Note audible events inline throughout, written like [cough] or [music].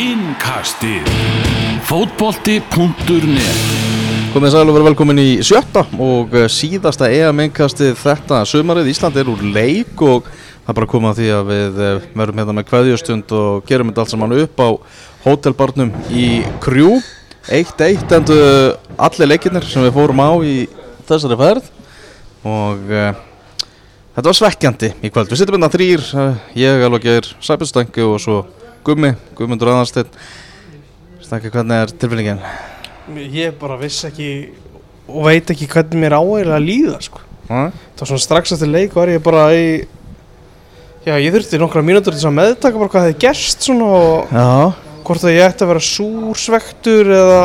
Innkastið. Fótbolti.net Komið sæl og verið velkomin í sjötta og eh, síðasta EM-innkastið þetta sumarið. Ísland er úr leik og það er bara að koma að því að við eh, verðum hérna með kveðjustund og gerum þetta allt saman upp á hótelbarnum í Krjú 1-1 endu allir leikirnir sem við fórum á í þessari ferð og uh, þetta var svekkjandi í kvöld. Við sittum hérna þrýr, ég, Alvegir, Sæbjörnstængi og svo Gummi, Gummundur Aðarsteinn Stængi, hvernig er tilfinningin? Ég bara vissi ekki og veit ekki hvernig mér áægilega líða sko. Var svona strax eftir leik var ég bara í Já, ég þurfti nokkra mínútur til að meðtaka bara hvað hefði gerst svona og Já, hvort að ég ætti að vera súrsvektur eða,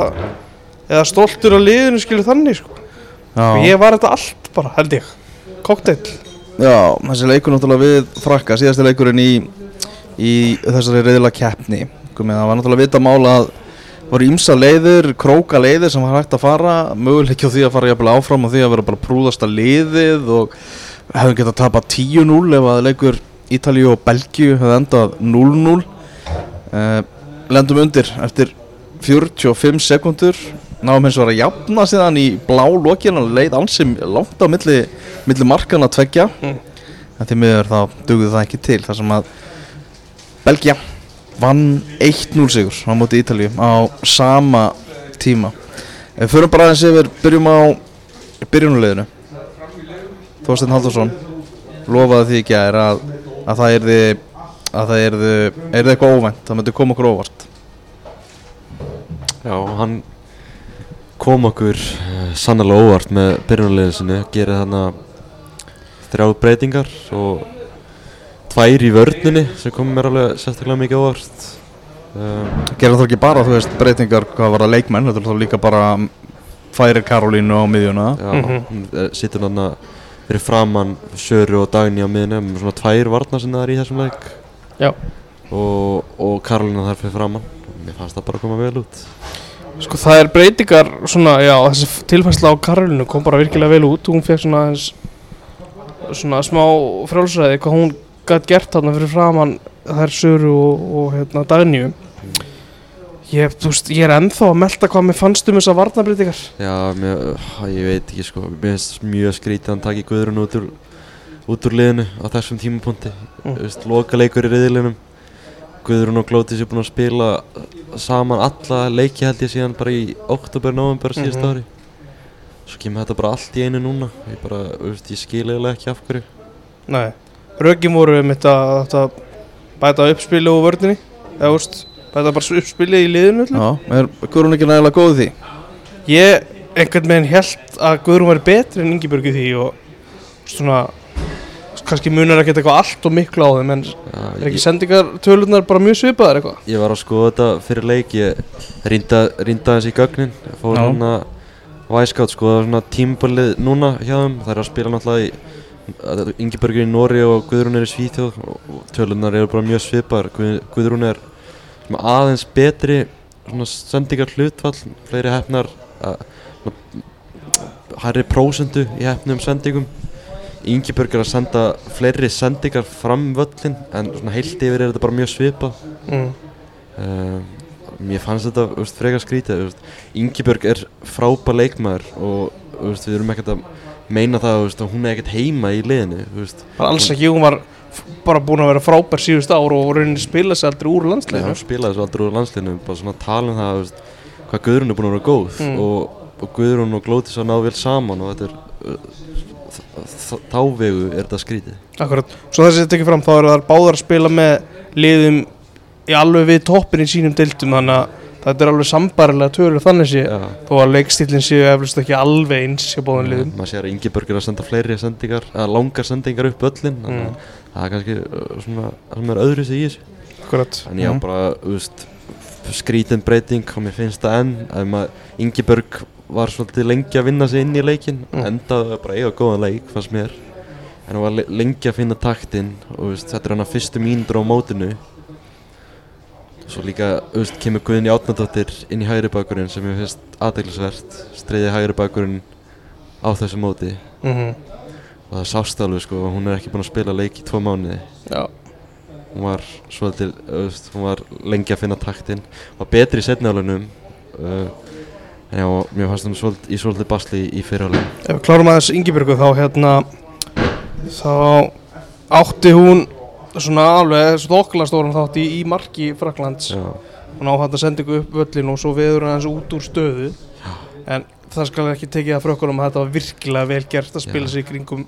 eða stoltur á liðinu skilur þannig sko. ég var þetta allt bara, held ég. Kokteil Já, þessi leikur náttúrulega við frakka, síðasti leikurinn í, í þessari reyðla keppni. Það var náttúrulega vita mála að voru ímsa leiðir, króka leiðir sem var hægt að fara. Möguleiki á því að fara jafnvel áfram og því að vera bara prúðasta liðið og hefðum getað að tapa 10-0 ef að leikur Ítalíu og Belgíu hefði endað 0-0 uh, Lendum undir eftir 45 sekundur náum eins og að jafna síðan í blá lokina leið ansi langt á milli, milli markana tveggja. Mm. en því miður þá dugði það ekki til þar sem að Belgia vann 1-0 sigur á móti Ítalíu á sama tíma. Förum bara aðeins yfir, byrjum á byrjunuleginu Þorsteinn Haldursson lofaði því ekki að, að, að það erði að það erði, erði eitthvað óvænt það myndi koma okkur óvart. Já, hann kom okkur uh, sannlega óvart með byrjunarleginu sinni, gerði þannig þrjá breytingar og tvær í vörninni sem kom mér alveg sérstaklega mikið óvart. Um, Gerði það ekki bara, þú veist, breytingar hvað var það leikmenn, þetta þá líka bara færi Karolínu á miðjuna. Já, Mhm. hún uh, situr þarna fyrir framann Söru og Dagný á miðinu með svona tvær varnar sem það er í þessum leik. Já. og, og Karolína þar fyrir framann og mér fannst það bara að koma vel út. Sko það er breytingar svona, já, þessi tilfærsla á Karolinu kom bara virkilega vel út. Hún fekk svona svona smá frjálsræði hvað hún gætt gert þarna fyrir framann þær Söru og, og hérna Dagnýju ég, veist, ég er ennþá að melta hvað mér fannst um þessar varnarbreytingar. Já, mér, ég veit ekki sko, mér finnst mjög skrítið að hann taki Guðrun út úr, út úr liðinu á þessum tímapunkti. Mm. Loka leikur í riðilinum Guðrun og Glótis er búin að spila saman alla leiki held ég síðan bara í oktober, november Mhm. ári. Svo kemur þetta bara allt í einu núna. Ég bara, veist, ég skil eiginlega ekki af hverju. Nei, röggjum voru um þetta, þetta bæta uppspili og vörninni eða úrst, bæta bara uppspili í liðinu. Já, er Guðrún ekki nægilega góð í því? Ég einhvern veginn held að Guðrún væri betri en Ingibjörg í því og svona kannski munar að geta eitthvað allt og miklu á þeim en Já, er ekki ég, sendingartölunar bara mjög svipaðar eitthvað? ég var að skoða þetta fyrir leik Ég rýnda, rýnda hans í gögnin Fór að Væskátt skoða svona tímbalið núna hjá þeim Það er að spila náttúrulega í Ingeborg er í Nóri og Guðrún er í Svíþjóð og tölunar eru bara mjög svipar Guð, Guðrún er aðeins betri sendingar hlutfall fleiri hefnar hærri prósendu í hefnum sendingum Ingeborg er að senda fleiri sendingar fram völlin en heilt yfir er þetta bara mjög svipað Mm. uh, Mér fannst þetta þú veist, frekar skrítið þú veist. Ingibjörg er frábær leikmaður og þú veist, við erum ekkert að meina það veist, að hún er ekkert heima í liðinu. Bara alls ekki, hún var bara búin að vera frábær síðust ár og rauninni spila sig aldrei úr Nei, landsleginu hann spilaði svo aldrei úr landsliðinu bara svona tala um það veist, hvað Guðrún er búin að vera góð Mm. og, og Guðrún og Glótis að ná vel saman og þetta er uh, þ- þ- þá vegu er þetta skrítið Akkurat, svo þessi þetta ekki fram þá eru þar báðar að spila með liðum í alveg við toppin í sínum deildum þannig að þetta er alveg sambarilega tölur þannig sé Já. þó að leikstílinn séu eflust ekki alveg eins hjá báðan liðum maður sér að Ingibjörg er að senda fleiri sendingar eða langar sendingar upp öllin þannig Mm. að það er kannski uh, svona það sem er öðru sig í þessu Akkurat En ég á Mhm. bara, þú veist, skrítin breyting og mér finnst það enn maður, Ingeborg var svolítið lengi að vinna sig inn í leikin Mm. endaði bara eiga góðan leik, fannst mér en hún var le- lengi að finna taktinn og veist, þetta er hann að fyrstu mínútur á mótinu svo líka, veist, kemur Guðni Átnardóttir inn í hægri bakurinn sem ég finnst aðdeglisvert streyði hægri bakurinn á þessu móti. Mm og það sást alveg sko, hún er ekki búin að spila leik í tvo mánuði. Já, hún var svolítið, veist, hún var lengi að finna taktinn, var betri í setniálunum uh, en já, mér fannst hún svolítið, í svolítið basli í, fyrirálunum. Ef við klárum aðeins Ingibjörgu þá hérna þá átti hún svona alveg þokkala stóran þátt í, í marki Fraklands Já, hún áhætti að senda ykkur upp völlin og svo veður hann aðeins út úr stöðu. En það skal ekki tekið að frökkunum að þetta var virkilega vel gert að spila Já. sig í kringum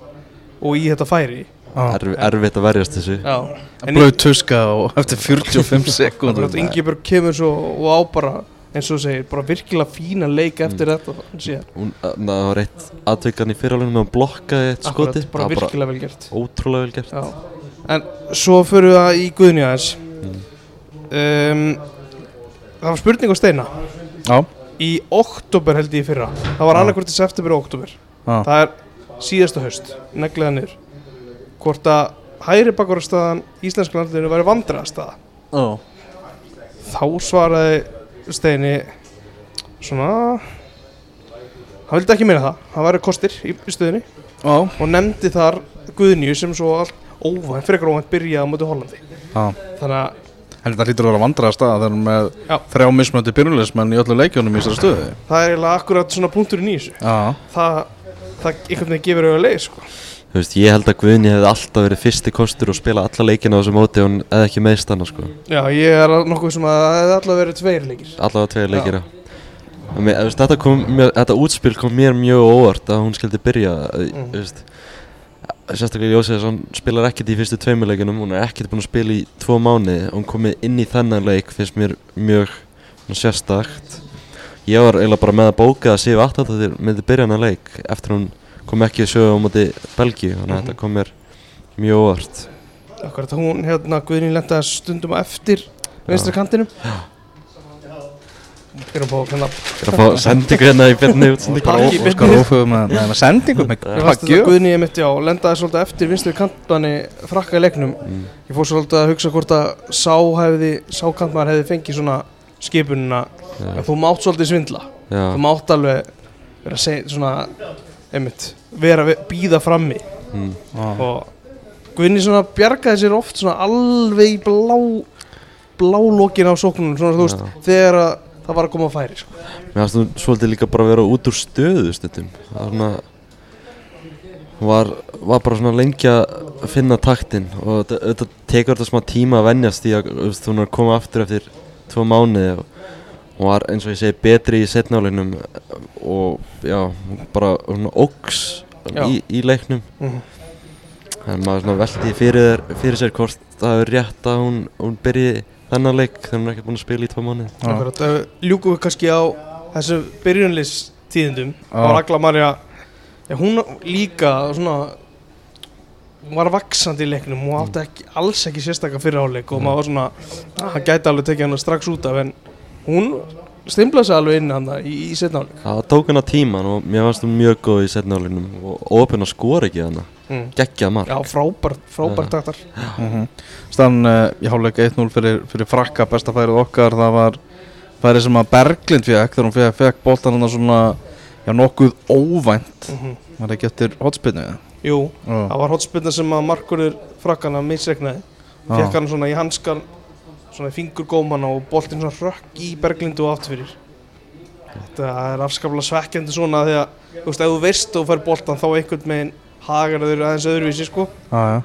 og í þetta færi. Erf, erfitt að verjast þessu. Já, Blöð tuska og eftir 45 [laughs] sekúndur. Ingibjörg kemur svo og á bara eins og segir, bara virkilega fína leik eftir þetta síðan, Hún, það var eitt aðveikan í fyrirálunum með hún blokkaði eitt akkurat, skoti. bara Það var virkilega vel gert. ótrúlega vel gert. Já. En svo fyrir við það í Guðni aðeins. Um, Það var spurning á Steina. Já, Í oktober held ég fyrra. Það var annarkvort í september og oktober já, Það er síðasta haust. Neglega niður. Hvort að hægri bakvarastæðan Íslenska landinu væri vandræðastaða? Já. Þá svaraði Steini Svona Hann vildi ekki meina það. Það væri kostir í, stöðinni Já, Og nefndi þar Guðnju sem svo allt óvænt, frekar óvænt byrjaði á móti Hollandi já Þannig að þetta hlýtur að vera vandræða stað þegar hann er með Já. þrjá mismöndi byrjulegismenn í öllu leikjónum í þessari stöðu það er eiginlega akkurat svona punkturinn í þessu Já, það, það einhvern veginn gefur auðvitað leið sko. Þú veist, ég held að Guðni hefði alltaf verið fyrsti kostur og spila alla leikina á þessu móti og hún hefði ekki meðst hana sko. já, ég er nokkuð sem að það hefði alltaf verið tveir leikir Allavega tveir leikir, já. Þetta, kom, mér, þetta útspil kom mér mjög óvart að hún skildi byrja Mm. mm. Sérstaklega Jósef þess að hún spilar ekkert í fyrstu tveimur leikinum Hún er ekkert búin að spila í tvo mánuði og hún komið inn í þennan leik finnst mér mjög sérstakt. Ég var eiginlega bara með að bóka að Sif 8 þegar myndi byrja hennar leik eftir hún kom ekki að sjöga á móti Belgíu þannig að Mhm. þetta kom mér mjög óvart. Akkurat hún hérna Guðni lentaði stundum á eftir vinstri kantinum erum hérna Ég er að fá sendingu hérna í byrni útsendingu. Takk í og beinni. skar óföðu með, með, með sendingu Mér fannst þetta Guðni ég mitt já lendaði svolítið eftir vinstri kantmanni frakka í leiknum. Mm. ég fór svolítið að hugsa hvort að sá hefði sá kantmann hefði fengið svona skipunina. En Já, þú mátt svolítið svindla. Já, þú mátt alveg vera að segja svona einmitt vera að býða frammi. Mm, og Guðni svona bjargaði sér oft svona alveg í blá blálókin á sóknunum. Svona þú veist þegar að það var að koma að færi sko. Mér fannst hún svolítið líka bara að vera út úr stöðu stundum Það var svona var, var bara svona lengi að finna taktinn og þetta, tekur þetta smá tíma að venjast í að þú er að koma aftur eftir tvo mánuði og hún var eins og ég segi betri í setnálegnum og já, bara svona óks í, í leiknum Mhm. en maður svona velti fyrir, fyrir sér hvort það er rétt að hún, hún byrji þennan leik þegar hún er ekki búin að spila í tvo mánuði. Akkurat, ef við ljúkum við kannski á þessu byrjunlis tíðindum Já. á Ragla Marja ja, hún líka svona hún var vaksandi í leiknum hún átti ekki, alls ekki sérstakka fyrir áleik og maður var svona, að hann gæti alveg tekið hann strax út af en hún stimplaði sig alveg inn hann í, í setna áleik Það tók hana tíman og mér fannst hún mjög góð í setnálegnum og opinn að skora ekki hana mm. geggjað mark. Já, frábært, frábært taktar. Mhm. Stann uh, í hálfleik 1-0 fyrir, fyrir frakka besta færið okkar það var færið sem að Berglind fekk þegar hún fekk, fekk boltan hann svona já, nokkuð óvænt. Mm var það ekki eftir hotspinnu Jú, það var hotspinna sem að markurður frakkana misregnaði fekk hann svona í hanskan svona í fingur gómana og boltinn svona rökk í Berglindu og átt fyrir. Þetta er afskaplega svekkjandi svona því að þú veist, ef þú veist og fær boltan þá einhvern meginn hagar þeir aðeins öðruvísi sko. Já, já.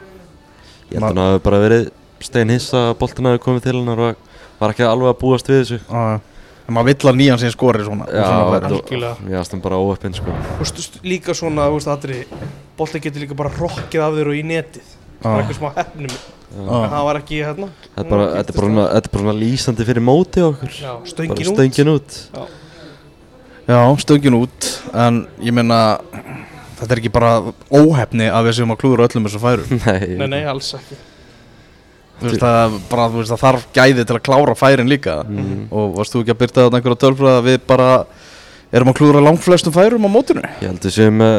Ég held að hann hafi bara verið stein hissa að boltin hafi komið til hennar og var ekki alveg að búast við þessu. Já, já. En maður vill að nýjan sem skori svona Já, Algjörlega. Mér fannst hann bara óöppinn sko. Þú veist, st- líka svona, þú veist, aðri boltinn getur líka bara rokkið af þér og í netið. Bara Já. eitthvað smá hefnum. Já. en það var ekki hérna. Þetta er bara, þetta er bara, svona, þetta er bara svona lýsandi fyrir móti okkur. Já, Bara stöngin út. stöngin út Já, stöngin út En ég meina Þetta er ekki bara óhefni að við séum að klúður öllum þessu færum [laughs] Nei, Nei, nei, alls ekki Þú veist það, bara, þú veist, það þarf gæði til að klára færin líka Mm. Og varst þú ekki að byrta þarna einhverja tölfræða að við bara erum að klúðra langflestum færum á mótinu? Ég held að séum með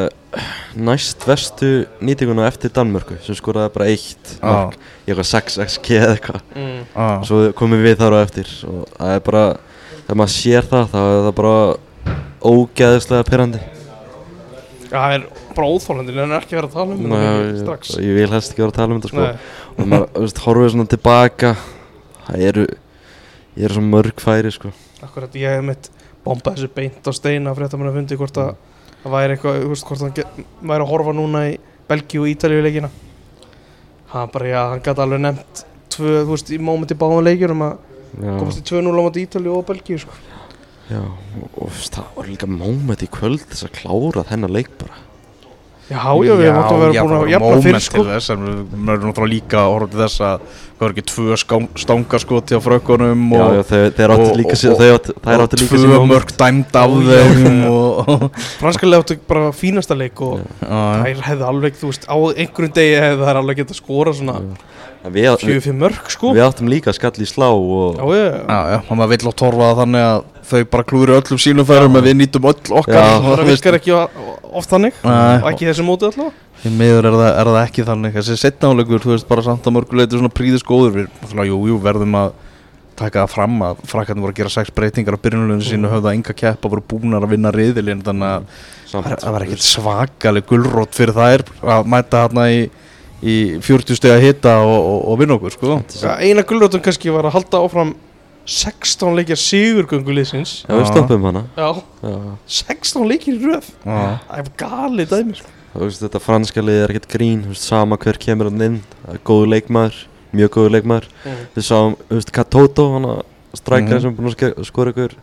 næst vestu nýtinguna eftir Danmörku sem skoraði bara eitt mark í eitthvað 6 XG eða eitthvað mm. ah. svo komum við þar á eftir og það er bara, þegar maður sér það þá er það bara ógeðislega pyrrandi Það er bara óþólandi, en er ekki að vera að tala um þetta strax. ég, ég vil helst ekki vera að tala um þetta sko. Og maður, þú veist, horfið svona tilbaka það eru ég er svo mörg færi sko. Akkurat ég hef mitt bombað þessu beint á steina frétta mér að fundi hvort að það væri eitthvað, þú veist, hvort hann væri að horfa núna í Belgíu og Ítalíu leikina. Hann bara, já, hann gæti alveg nefnt tvö, þú veist, í mómenti báðum leikjunum að já, komast í 2-0 á Ítalíu og Belgíu, sko já, og, það var líka moment í kvöld þess að klára þennan leik bara. Já, já, við máttum að vera búin að jafna fyrir, sko. þess, en við erum náttúrulega líka að horfa til þess að hvað er ekki tvö stangarskoti á frökkunum já, já, þeir, og- líka þeir og áttu líka tvö mörg dæmd af Já, já, þeim já. og [laughs] Franskalega áttu bara fínasta leik og Já, þær hefðu alveg, þú veist, á einhverjum degi hefðu þær alveg getað skora svona 4-5 mörg, sko. við áttum líka skall í slá og Já, já, Já, já, og maður vill á torfa það þannig að þau bara klúri öllum sínum færum Já. að við nýtum öll okkar. Það virkar ekki oft þannig. Nei. og ekki þessi móti allavega Í miður er það, er það ekki þannig. Þessi setnáleikur, þú veist, bara samt að mörguleitur svona príðis góður. Við, jú, jú, verðum að taka það fram að frakkarnir voru að gera sex breytingar á byrjunulegu sínu, höfðu að enga keppa voru búnar að vinna riðilinn þannig að það var ekkert svakaleg gulrót fyrir þær að mæta hérna í, í 40 steg að hitta og, og, og vinna okkur, sko. Ja, eina gullrótum kannski var að halda áfram 16 leikja sigurgöngu liðsins. Já, við stoppum hana. Já, Já, 16 leikir í röð. Já, það er galið dæmi sko. þetta franska lið er ekkert grín sama hver kemur hann inn góður leikmaður, mjög góður leikmaður. Mm. við sáum, Katoto að strækja Mhm. sem er búin að skora ykkur.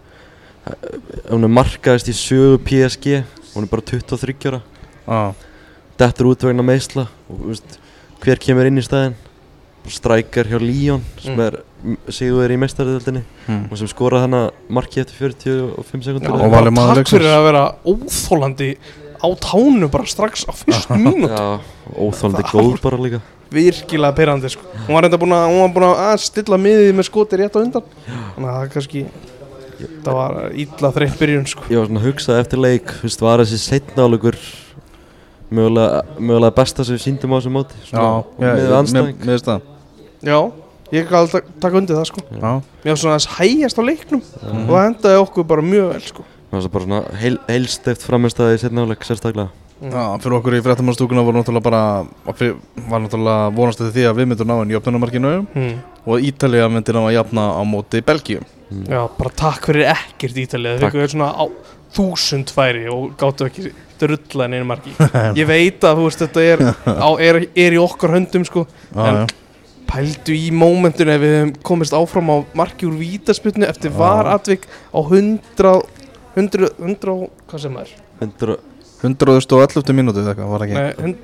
Hún er markaðist í sögu PSG hún er bara 23 ára. Já, dettur út vegna meisla og þú veist, hver kemur inn í staðinn strækjar hjá Líón sem Mm. er sigur í meistaröðildinni hm. og sem skoraði hana marki eftir 45 sekundur og maður takk fyrir að vera óþólandi á tánu bara strax á fyrstu mínútu Já, óþólandi góð var- bara líka virkilega perandi sko. hún var enda búin að, var búin að stilla miðið með skoti rétt á undan þannig að það kannski það var illa þreytt byrjun sko. Ég var svona að hugsa eftir leik, þú veist, var þessi setnáleikur mögulega, mögulega besta sem við síndum á þessu móti já, já, með anstæðing finnst það já, ég kann alltaf taka undir það sko. Já, mér var svona þess hægjast á leiknum Mhm. og það endaði okkur bara mjög vel sko. Það var bara svona heil, heilsteft framistæði í setnáleik sérstaklega Já, fyrir okkur í fréttamannstúkuna var náttúrulega bara fyrir, var náttúrulega vonast eftir því að við myndum ná enn jöfnumarkinu mm. og Ítalija myndi ná að jafna á móti Belgíu Mm. já, bara takk fyrir ekkert svona á þúsund færi og gáttu ekki drulla en einu marki [laughs] ég veit að þú veist þetta er, á, er, er í okkar höndum sko Já, En- já. Pældu í mómentinu ef við hefum komist áfram á marki úr vítasputnu eftir Já. var atvik á 100 100, 100 hvað sem er 100, 111. mínútu eða eitthvað, var ekki Nei,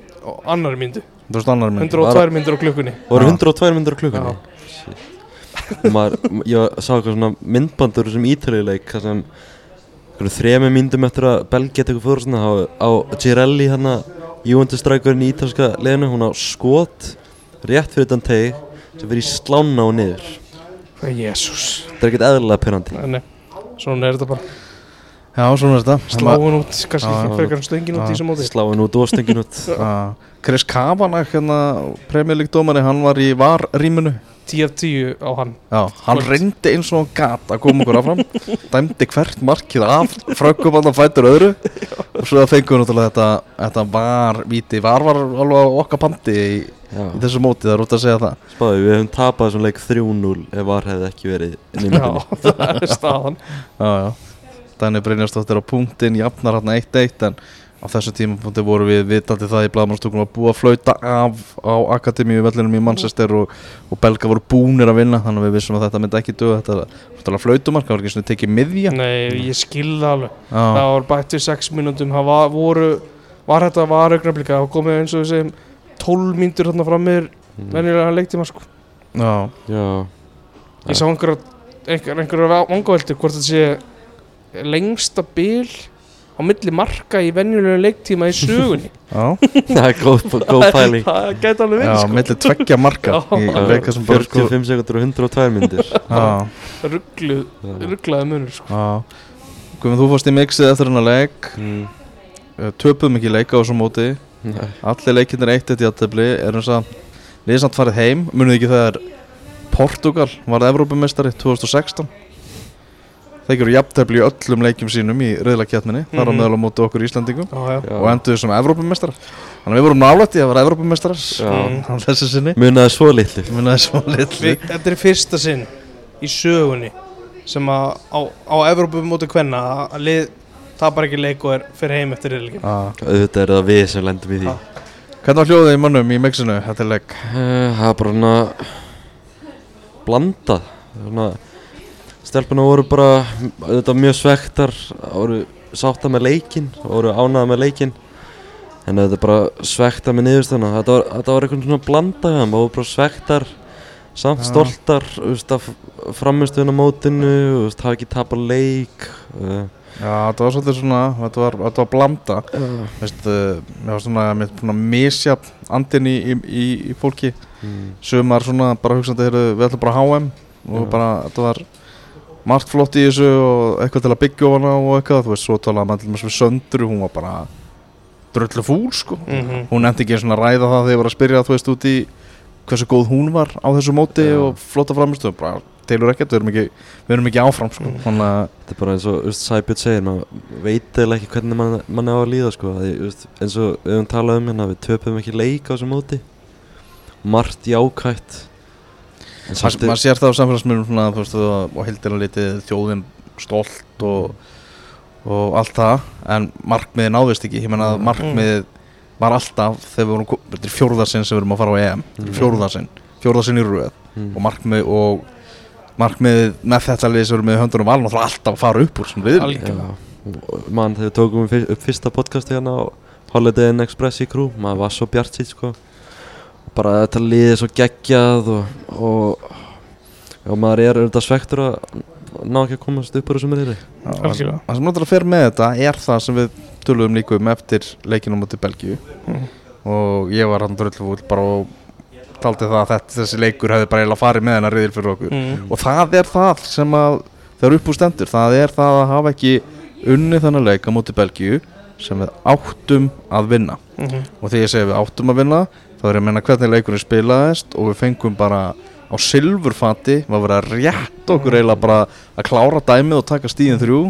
annar minn 102 myndur á klukkunni voru Já. 102 myndur á klukkunni. Og maður, ég sá eitthvað svona myndbandur sem ítalileik þar sem þrejum myndum eftir að Belgia tekur svona á, á Girelli hérna júendustrækurinn í ítalska leðinu hún á skot rétt fyrir þann teg sem fyrir í slána og niður. Jésús þetta er ekkert eðlilega pyrrandi Nei, svona er þetta bara. Já, svona er þetta. Sláin út, kannski frekar en stöngin út í þessum móti. Sláin út og stöngin út. [laughs] Chris Kavanagh hérna premjölíkdómari, hann var í var-rýmunu 10 af 10 á hann. Já, hann reyndi eins og hann gat að koma okkur áfram dæmdi hvert markið af frökkum hann fætur öðru og svo fengum við náttúrulega þetta, þetta var víti, var var alveg okkar pandi í, Já. í þessu móti, það er út að segja það. Spáðu við hefum tapað þessum leik 3-0 ef var hefði ekki verið inn í Já, [laughs] það er staðan. Já, já. Danni Brynjarsdóttir á punktinn, jafnar hann 1-1 en á þessu tímapunkti voru við vitandi það í blaðmannstúkunum að búa að flauta af á Akademíu vellinum í Manchester og, og belga voru búnir að vinna þannig að við vissum að þetta myndi ekki döða þetta var flautumark, það var ekki svona tekið miðja. Nei, ég skilða alveg. Já, Það var bætt við 6 mínútum Það var, voru, var þetta var augnablika Það komið eins og við segjum 12 mínútur hérna fram meður Mm. venjulega leiktíma sko. já, Já, Ég sá einhverja einhver, einhverja vangaveldi hvort þetta sé lengsta bil á milli marka í venjulega leiktíma í sögunni. [laughs] Já, það er góð, góð pæling. Það gæti alveg verið sko. milli tveggja marka [laughs] í leika sem bara sko 45 sekundur og 102 myndir. [laughs] Rugglaði munur sko. já. Guðmund, þú fórst í mixið eftir hennar leik. Mm. Eh, töpuðum ekki leika á þessu móti. Nei. Allir leikirnir eitt eitt í aðtefli erum samt, við erum samt farið heim. Munið ekki þegar Portugal varð Evrópumestari 2016 þeir gerðu jafntefli í öllum leikjum sínum í reyðlakjarninni þar á Mhm. meðal á móti okkur Íslandingum Já, já Já. og enduðu sem Evrópumestrar þannig að við vorum nálægt í að vera Evrópumestrar Já. Mm. á þessu sinni Munaði svo litlu Munaði svo litlu Við, þetta er í fyrsta sinn í sögunni sem að á, á Evrópu móti kvenna að lið tapar ekki leik og er fyrir heim eftir reyðleikin Ah. Auðvitað er það við sem lendum í því Já. Hvernig var hljóðið í mönnum í mixinu þetta er leik? Eh, Það er bara svona blandað svona, Stelpuna voru bara auðvitað mjög svektar voru sátta með leikinn voru ánæða með leikinn. En þetta er bara svektar með niðurstöðuna. Þetta var, þetta var eitthvað svona blanda það voru bara svektar samt Já. stoltar af framistöðuna mótinu hafa ekki tapað leik uh, Já, þetta var svolítið svona, þetta var, þetta var blanda uh, Veist, uh, mér var svona, mér svona misjafn andin í, í, í, í fólki. Mm, Sumar svona bara hugsandi, heyrðu, við ætlum bara HM og bara, þetta var margt flott í þessu og eitthvað til að byggja ofan á og eitthvað, þú veist, svo talaði maður til með svo söndru, hún var bara dröllu fúl, sko Mhm. Hún nefndi ekki svona að ræða það þegar ég var að spyrja, þú veist, út í hversu góð hún var á þessu móti Já. og flotta framistu, bara teilur ekkert, við erum ekki, við erum ekki áfram, sko, Mm. þannig að Þetta er bara eins og þú veist, Sæbjörn segir, maður veit eða ekki hvernig mann, mann er á að líða sko. Því, eins og við höfum talað um hérna, við töpum ekki leik á þessu móti margt jákvætt en Maður er- sér það á samfélagsmiðlum og, og heildina litið þjóðin stolt og, og allt það, en markmiðið náðist ekki, ég menna að Mm. markmiðið var alltaf þegar við vorum, þetta er fjórðarsinn sem við erum að fara á EM, Mm. fjórðarsinn, fjórðarsinn í röð. Mm, og markmið og markmiðið með þetta lið sem við erum með höndunum var náttúrulega alltaf að fara upp úr sem við og mann þegar við tókum upp fyrsta podcasti hérna á Holiday Inn Express í Crew maður var svo bjart sítt sko bara þetta liðið svo geggjað og, og, og maður er auðvitað svektur að ná ekki að komast upp úr þessum reyri. Það sem náttúrulega fer með þetta er það sem við töluðum líka um eftir leikinum átti Belgíu Mhm. og ég var hann dröllfúl bara og taldi það að þetta, þessi leikur hefði bara eiginlega farið með hennar riðil fyrir okkur Mm. og það er það sem að þegar upp úr stendur, það er það að hafa ekki unnið þannig leik á móti Belgíu sem við áttum að vinna Mhm. og þegar ég segi við áttum að vinna þá er ég að menna hvernig leikurinn spilaðist og við fengum bara á silfurfati var verið að rétta okkur eiginlega bara að klára dæmið og taka stíðin þrjú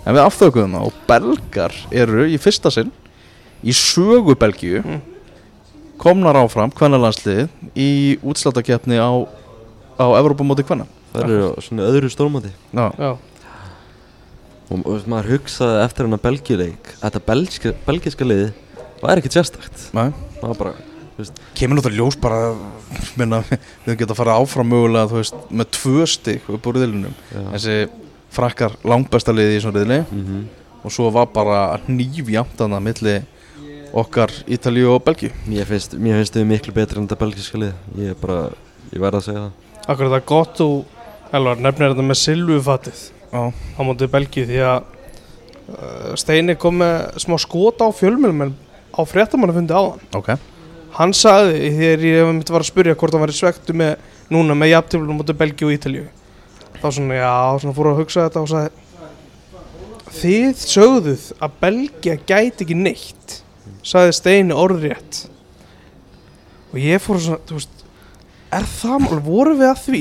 en við afþökuðum það og belgar eru í fyrsta sinn í sögu Belgíu Mm. komnar áfram kvennalandsliðið í útsláttakeppni á, á Evrópamóti kvenna það eru svona öðru stórmóti Já, Já. og, og veist, maður hugsaði eftir belgileik að þetta belgiska, belgiska liði var ekkert sérstakt Nei. maður bara kemur náttúrulega ljós bara minna, við geta að fara áfram mögulega veist, með tvö stig upp úr riðlinum. Já, þessi frakkar langbesta liði í svona riðli. Mm og svo var bara nýfjamt þannig að milli okkar Ítalíu og Belgíu. Mér finnst mér finnst þau miklu betri en þetta belgiska lið. Ég er bara, ég verð að segja það. Akkur er það gott þú Elvar nefnir þetta með silvufatið á mótið Belgíu því að uh, Steini kom með smá skota á fjölmjölum en á fréttamannafundi áðan. Ok. hann sagði þegar ég myndi var að spyrja hvort hann var í svektu með núna með jafntöflum mótið Belgíu og Ítalíu þá svona já, svona fór að hugsa þetta og sagði þið sögðuð að Belgía gæti ekki neitt sagði Steini orðrétt. Og ég fór svona, þú veist er það mál, voru við að því?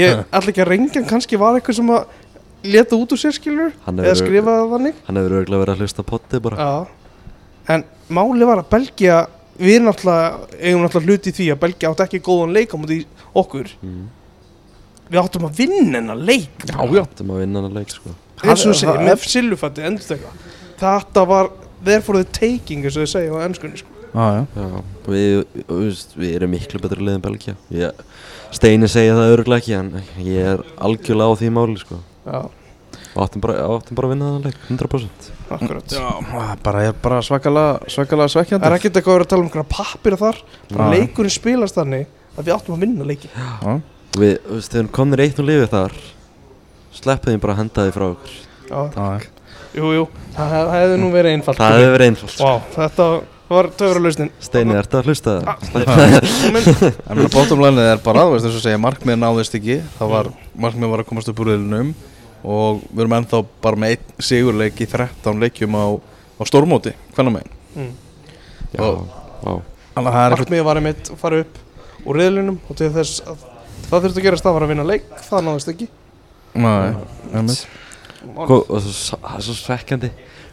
Ég ætla ekki að rengja kannski var eitthvað sem að leta út úr sér skilur Hann eða skrifaði það þannig. hann hefur örgulega verið að hlusta potti bara. Já, en máli var að Belgia við náttúrulega, eigum náttúrulega hluti í því að Belgia átti ekki góðan leik á móti okkur mm. við áttum að vinna hennar leik Já, já. áttum að vinna hann leik sko eins og þú segir, með sillufatti endur þetta þetta var, therefore the taking eins og þau segja á ennskunni sko. Já, já Já, við, veist, við erum miklu betri lið en Belgia ég, Steini segja það örgulega ekki en ég er algjörlega á því máli sko. já, áttum bara, áttum bara að vinna það leik 100% akkurat. Já, bara er bara svakalega svakalega svekkjandi. Það er ekkert eitthvað að vera að tala um einhverja pappir þar. Bara Nei. leikurinn spilast þannig að við áttum að vinna leiki Já, við, þú veist, þegar komnir eitt og lifið þar sleppið þeim bara að henda því frá okkur. Já, já, jú, jú, það, hef- það hefði nú verið einfalt. Það hefur verið einfalt. Vá, þetta var töfralausnin. Steini, ertu að hlusta? [laughs] Það? En mér bótumlænið er bara, þú veist þess að segja, markmið náðist ekki. Það var, markmið var að komast upp úr riðlinum Og við erum ennþá bara með einn sigurleik í 13 leikjum á, á stórmóti, hvernig megin mm. Að er eitthvað Markmiði var einmitt að fara upp úr riðlinum og til þess að það þurfti að gerast það var að vinna leik, það náðist ekki. Nei, einmitt. Ko- og það er svo svekkjandi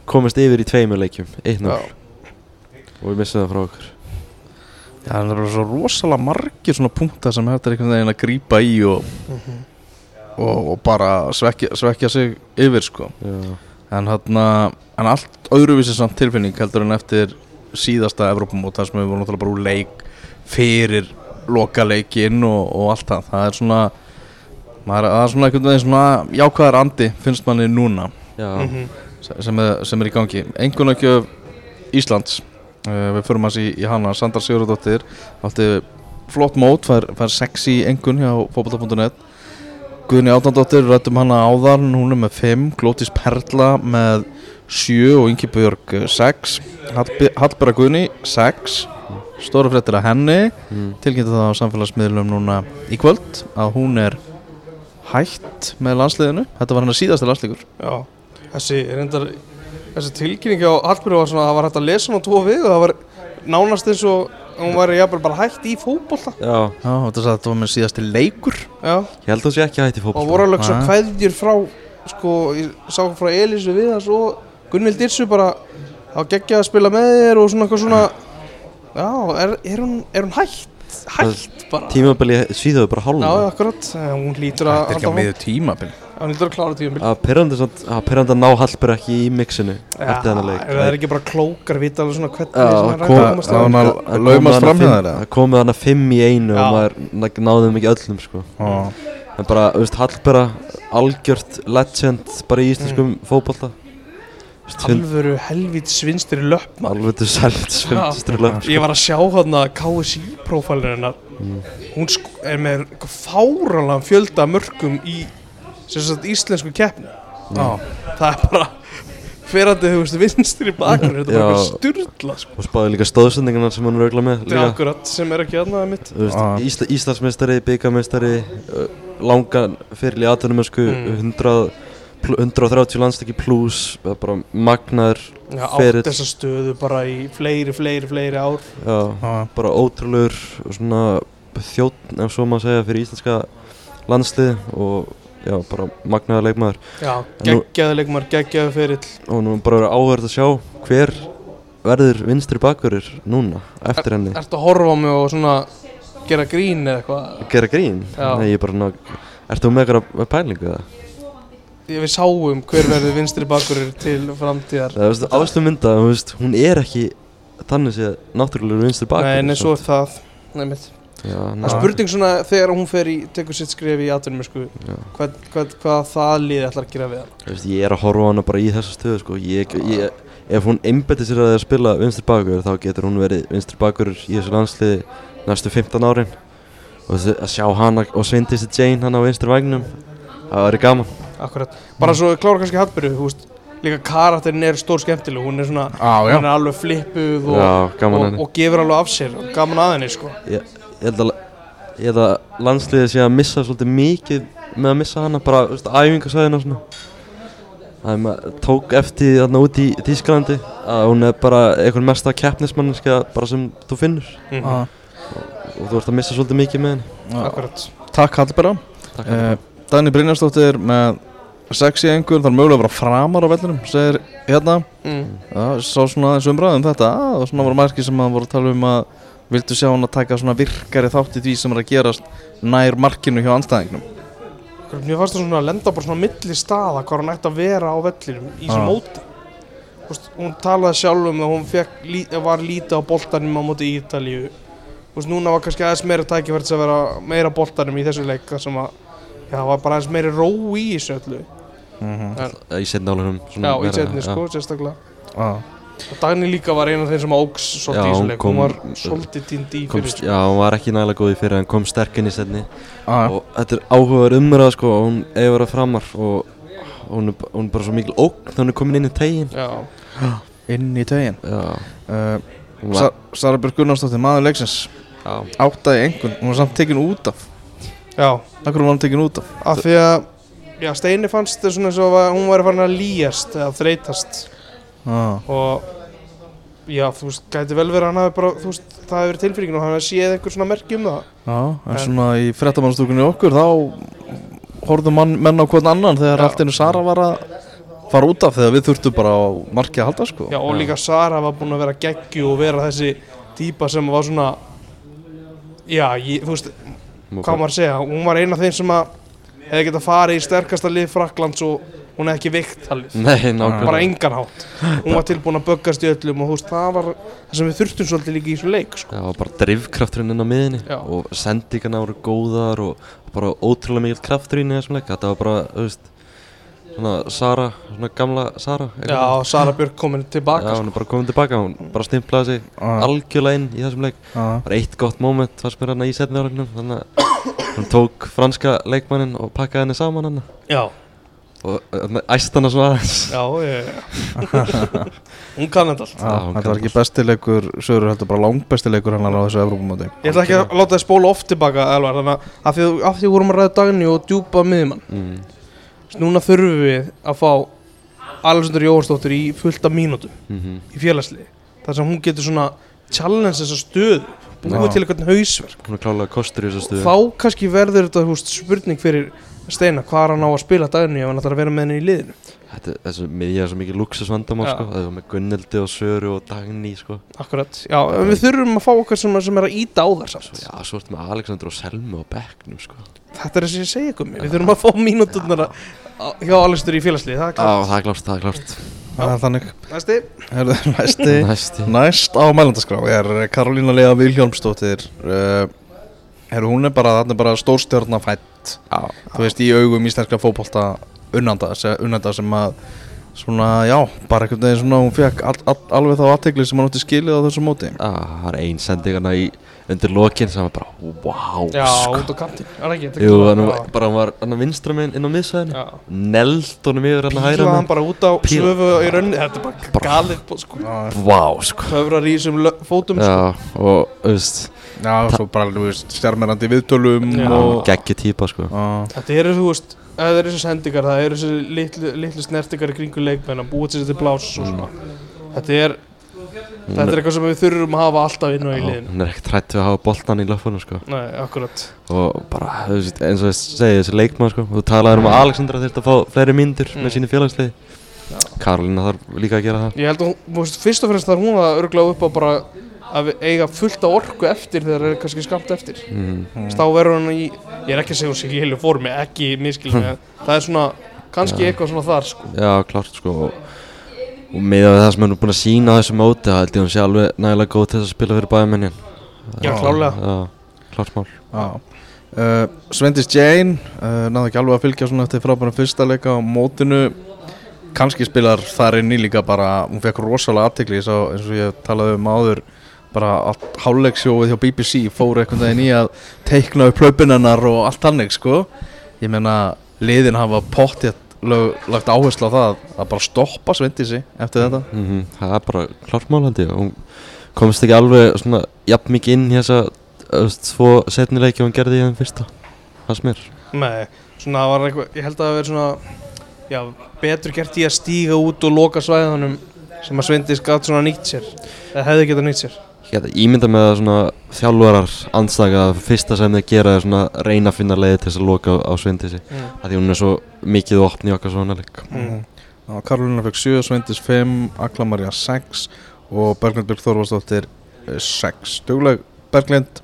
komast yfir í tveimur leikjum 1-0 Já. og við missum það frá okkur. Já, það er bara svo rosalega margir svona punktar sem hægt er einhvern veginn að grípa í og, og, og bara svekja, svekja sig yfir sko. Já, en hann en allt öðruvísi samt tilfinning heldur en eftir síðasta Evrópumót þar sem við vorum náttúrulega bara úr leik fyrir lokaleikin og, og allt það. Það er svona maður, það er svona einhvern veginn svona jákvæðar andi finnst manni núna. Já, Mhm. sem er, sem er í gangi. Engunarkjöf Íslands uh, við förum hans í, í hana. Sandra Sigurðardóttir átti flott mót fær, fær sexy engun hjá fókbalta.net Guðni Átnandóttir rættum hana áðan. Hún er með 5, Glótis Perla með 7 og Ingi Björg 6 Hallberga Guðni 6 stóra fréttir að henni. Mm, tilkynnti það á samfélagsmiðlum núna í kvöld að hún er hætt með landsliðinu. Þetta var hennar síðasta landsliður Já, þessi, reyndar, þessi tilkynning á Hallbjörg var svona, það var hægt að lesa hún á tvo við og það var nánast eins og hún væri jafnvel bara hætt í fótbolta. Já, Já, þetta sagði að þetta var með síðasti leikur. Já, ég held að það sé ekki hætti og fótbolta. Voru alveg svo Nei. kveðjur frá sko, ég sá frá Elísu við þess og Gunnvild Dirsu bara á geggja að spila með þér og svona eitthvað svona. Já, er, er, hún, er hún hætt? Hætt bara. Tímabili svíðaðu bara Já, hálna akkurat, hún lítur að Þetta er ekki að miður tímabil Hún lítur að klára tíum að að ná Hallberg ekki í mixinu eftir þennan leik. Það er ekki bara klókar vita alveg svona hvernig er komast það laumast fram það komið hann að fimm í einu og maður ná- náði þeim ekki öllum sko. en bara, þú veist, Hallberg algjört legend bara í íslenskum mm. hund- Alvöru helvít svinstir í löpp maður. alveg til sælt svimströla Ég var að sjá hann að KSI prófælinu hennar. Mm. Hún er með fáralega fjölda mörgum í sem sagt íslensku keppni. Það er bara ferandi þú veist vinstir í bakur Þetta er bara styrla sko. og spáði líka stóðsendingarna sem hann auðvitað með Þetta er akkurat sem er ekki aðnaði mitt. Ísla, Íslandsmeistari, byggamestari langan fyrir í atvinnumösku Mm. 100 pl- 130 landstakki pluss bara magnaður Já, átt þessa stöðu bara í fleiri, fleiri, fleiri ár. Já, já, bara ótrúlegur svona þjótt ef svo maður segja fyrir íslenska landslið og já, bara magnaður leikmaður. Já, geggjaði leikmar, geggjaði ferill. Og nú er bara áhverð að sjá hver verður vinstri bakverður núna eftir henni. Ertu að horfa á mig og svona gera grín eða eitthvað? Gera grín? Já. Nei, ég er bara ná Ertu með eitthvað pælingu? Ég við sáum hver verður vinstri bakurir til framtíðar. Það veist, ástu mynda, þú hún er ekki þannig séð náttúrulega vinstri bakverður Nei, nei, svo er það. Nei, mitt Já, er spurning svona þegar hún fer í, tekur sitt skref í atvinnum sko, já. hvað, hvað, hvað það liði ætlar að gera við hann? Þú veist, ég er að horfa á hana bara í þessa stöðu sko. ég, ég, ef hún einbætti sér að spila vinstri bakverður þá getur hún verið vinstri bakverður í þessu landsliði næstu 15 árin. Og að sjá hana og Sveindísi Jane hana á vinstri vagnum það væri gaman. Akkurat, bara svo klára kannski veist Líka karakterin er stór skemmtileg, hún er svona já, já. Hún er alveg flippuð og, Já, og, og gefur alveg af sér og Gaman að henni, sko. Ég, ég held að ég held að landsliðið sé að missa svolítið mikið með að missa hana bara, þú veist, æfingasæðina og svona. Það er maður tók eftir þarna út í Þýskalandi að hún er bara einhvern mesta keppnismanniska bara sem þú finnur. Mm Já, og þú ert að missa svolítið mikið með henni. Akkurat. Takk Hallberga Takk uh, fyrir Dagni Brynjarsdóttir með sexy engur, það er mögulega að vera framar á vellinum segir hérna. Mm. Já, sá svona aðeins umræðum þetta. Og svona voru margir sem að voru að tala um að vildu sjá hann að taka svona virkari þátt í því sem er að gerast nær markinu hjá anstæðingnum Mér fannst það svona að lenda bara svona á milli staða hvað hann ætti að vera á vellinum í þessu Já. móti. Þú veist, Hún talaði sjálf um að hún fekk, var lítið á boltanum á móti Ítalíu. Þú veist, Núna var kannski aðeins meira tækifært að vera meira á boltanum í þessu leik þar sem að já, það var bara aðeins meiri ró í þessu öllu. En, í setna álunum Já, í setni sko, sérstaklega. Já, og Dagni líka var eina af þeim sem ógs svolítið Já, í þessu hún leik, kom- hún var svolítið týnd í fyrir komst, sko. já, hún var ekki nægilega góð í fyrir en kom sterk inn í setni já, og þetta er áhugaður umræða sko og hún eigi verið framar og hún er, hún er bara svo mikil ógn þegar hún er komin inn í tegin Já, inn í tegin já, uh, hún Sa var, Sara Björg Gunnarsdóttir, maður leiksins. Já, áttaði engun, hún var samt tekin út af. Já. Akkur var hann tekin út af? Af því að já, Steini fannst þetta svona eins og að hún væri farin að líjast eða þreytast Já, og já, þú veist, gæti vel verið að hann hafi bara, þú veist, það hefði verið tilfinningin og hann hafi séð einhver svona merki um það. Já en En- svona í frettamannstúkunni okkur þá horfðu mann, menn á hvern annan þegar allt einu Sara var að fara út af þegar við þurftum bara á marki að halda sko. Já, og líka Sara var búin að vera geggju og vera þessi típa sem var svona Já, ég, þú veist, hvað maður að segja? Hún var eina af þeim sem að hefði getað farið í sterkasta lið Fraklands og hún hefði ekki veikt nákvæmlega bara engan hátt Hún var tilbúin að böggast í öllum og þú veist, það var það sem við þurftum svolítið líka í þessu leik sko. Já, bara drifkrafturinn inn á miðinni Já. og sendingarna voru góðar og bara ótrúlega mikill kraftur í þessum leik þetta var bara, þú veist svona Sara, svona gamla Sara Já, Sara Björk komin tilbaka Já, sko. hún er bara komin tilbaka, hún bara stimplaði sig Já. algjörlega inn í þessum leik Já. bara eitt gott moment fannst mér hann í setni áragnum þannig að hún tók franska leikmannin og pakkaði henni saman hann Já, og æst hana svona aðeins. Já, já, já. [laughs] Hún kann þetta allt. Já, hún þetta var kann ekki bara- bestileikur, sögur heldur bara langbestileikur hann á þessu Evrópumóti. Ég ætla ekki að láta þið spóla oft tilbaka Elvar, þannig að af því, af því við vorum að ræða dagni og djúpa miðjumann. Mm. Núna þurfum við að fá Alexander Jóhansdóttir í fullta mínútum Mm í félagsliði þar sem hún getur svona challenge þessa stöðu búið til eitthvað hausverk. Hún er klálega kostur í þessu stuðu þá kannski verður þetta húst, spurning fyrir Steina hvað er hann á að spila dagni ef hann ætlar að vera með henni í liðinu? Þetta, er svo mikið luxusvandamál sko. það er með Gunnildi og Söru og Dagný sko. Akkurat, já, en við þurfum að fá okkar sem, sem er að íta á þar samt. Já, svo ertu með Alexander og Selmu á bekknum sko. Þetta er þess að ég segja ykkur við þurfum að fá mínúturnar hjá Alexander í félagslið, það er Já, klart það er þannig. Næsti, Herðu, [laughs] Næsti. Næsti. Næst á mælandaskrá er Karolína Lea Vilhjálmsdóttir uh, Herru, hún er bara, þarna er bara stórstjörna fætt Já, Þú veist, í augum íslenska fótbolta unnanda, se- unnanda sem að Svona, já, bara einhvern veginn svona Hún fekk all, all, alveg þá aðtegli sem hann átti skilið á þessu móti Já, það er ein sendingarna í undir lokin sem var bara, wow já, sko. út á kantin Er það ekki? Þetta Jú, er hann já. var, bara hann var hann vinstra meginn inn á miðsæðinu Já. Neld honum yfir hann að hæra Pílaði hann hann bara út á Píla- svöfu í rauninni Þetta er bara galið sko. Wow, sko Höfrar í þessum fótum sko. Já, og, veist, Já, svo bara, þú veist, stjármerandi viðtölum Já. og geggju típa, sko Já, Þetta eru, þú veist, það eru þessi sendingar Það eru þessi litlu, litlu snertingar í kringu leikmenn að búa til þessi blás og svona. Þetta er, þetta er eitthvað sem við þurfum að hafa alltaf inn á í Já, liðinu. Hún er ekkert hrætt við að hafa boltan í löffunum, sko. Nei, akkurat. Og bara, eins og þess segi þessi leikmann, sko. Þú talaður um að Alexandra þurfti að fá fleiri myndur Mm. með sínu félagsliði Karolina þarf líka að gera það. Ég held að, fyrst og fremst þarf hún að örgla upp á bara að eiga fullt af orku eftir þegar það er kannski skamt eftir. Mm. Þá verður hann í, ég er ekki að segja hún sig í heilu formi, ekki miskil með [laughs] Það er svona, kannski eitthvað svona þar sko. Já, klart, sko. Og, og með það sem hún er búin að sína á þessu móti þá held ég hún sé alveg nægilega góð til að spila fyrir bæjumennin Já, klálega Já, klart mál. Já. Uh, Svendis Jane uh, náðu ekki alveg að fylgja svona eftir frábærum fyrsta leika á mótinu. Kannski spilar þar inn í líka bara hún fekk rosalega aðtekli eins og ég talaði um áður bara allt hálfleiksjóið hjá BBC fór einhvern veginn í að teikna upp hlaupinennar og allt hannig sko. Ég meina liðin hafa pottið lagt áherslu á það að bara stoppa Svendisi eftir þetta. Mm Það er bara klart mál held ég. Hún komist ekki alveg svona jafn mikið inn í þessa tvo setnileiki hún gerði í þeim fyrsta það sem er Nei, svona það var eitthvað, ég held að það verið svona Já, betur gert í að stíga út og loka svæðunum sem að Svendis gat svona nýtt sér eða hefði getað nýtt sér Ég geta ímynda með að svona þjálfarar andstaka að fyrsta sem þeir gera er svona reyna að finna leiði til þess að loka á, á svindisi mm. að því hún er svo mikið opn í okkar svona leik Mm. Já, Karolina fekk 7, Svendis 5, Akla Maria 6 og Berglind Björk Þorvarsdóttir 6. Dugleg Berglind,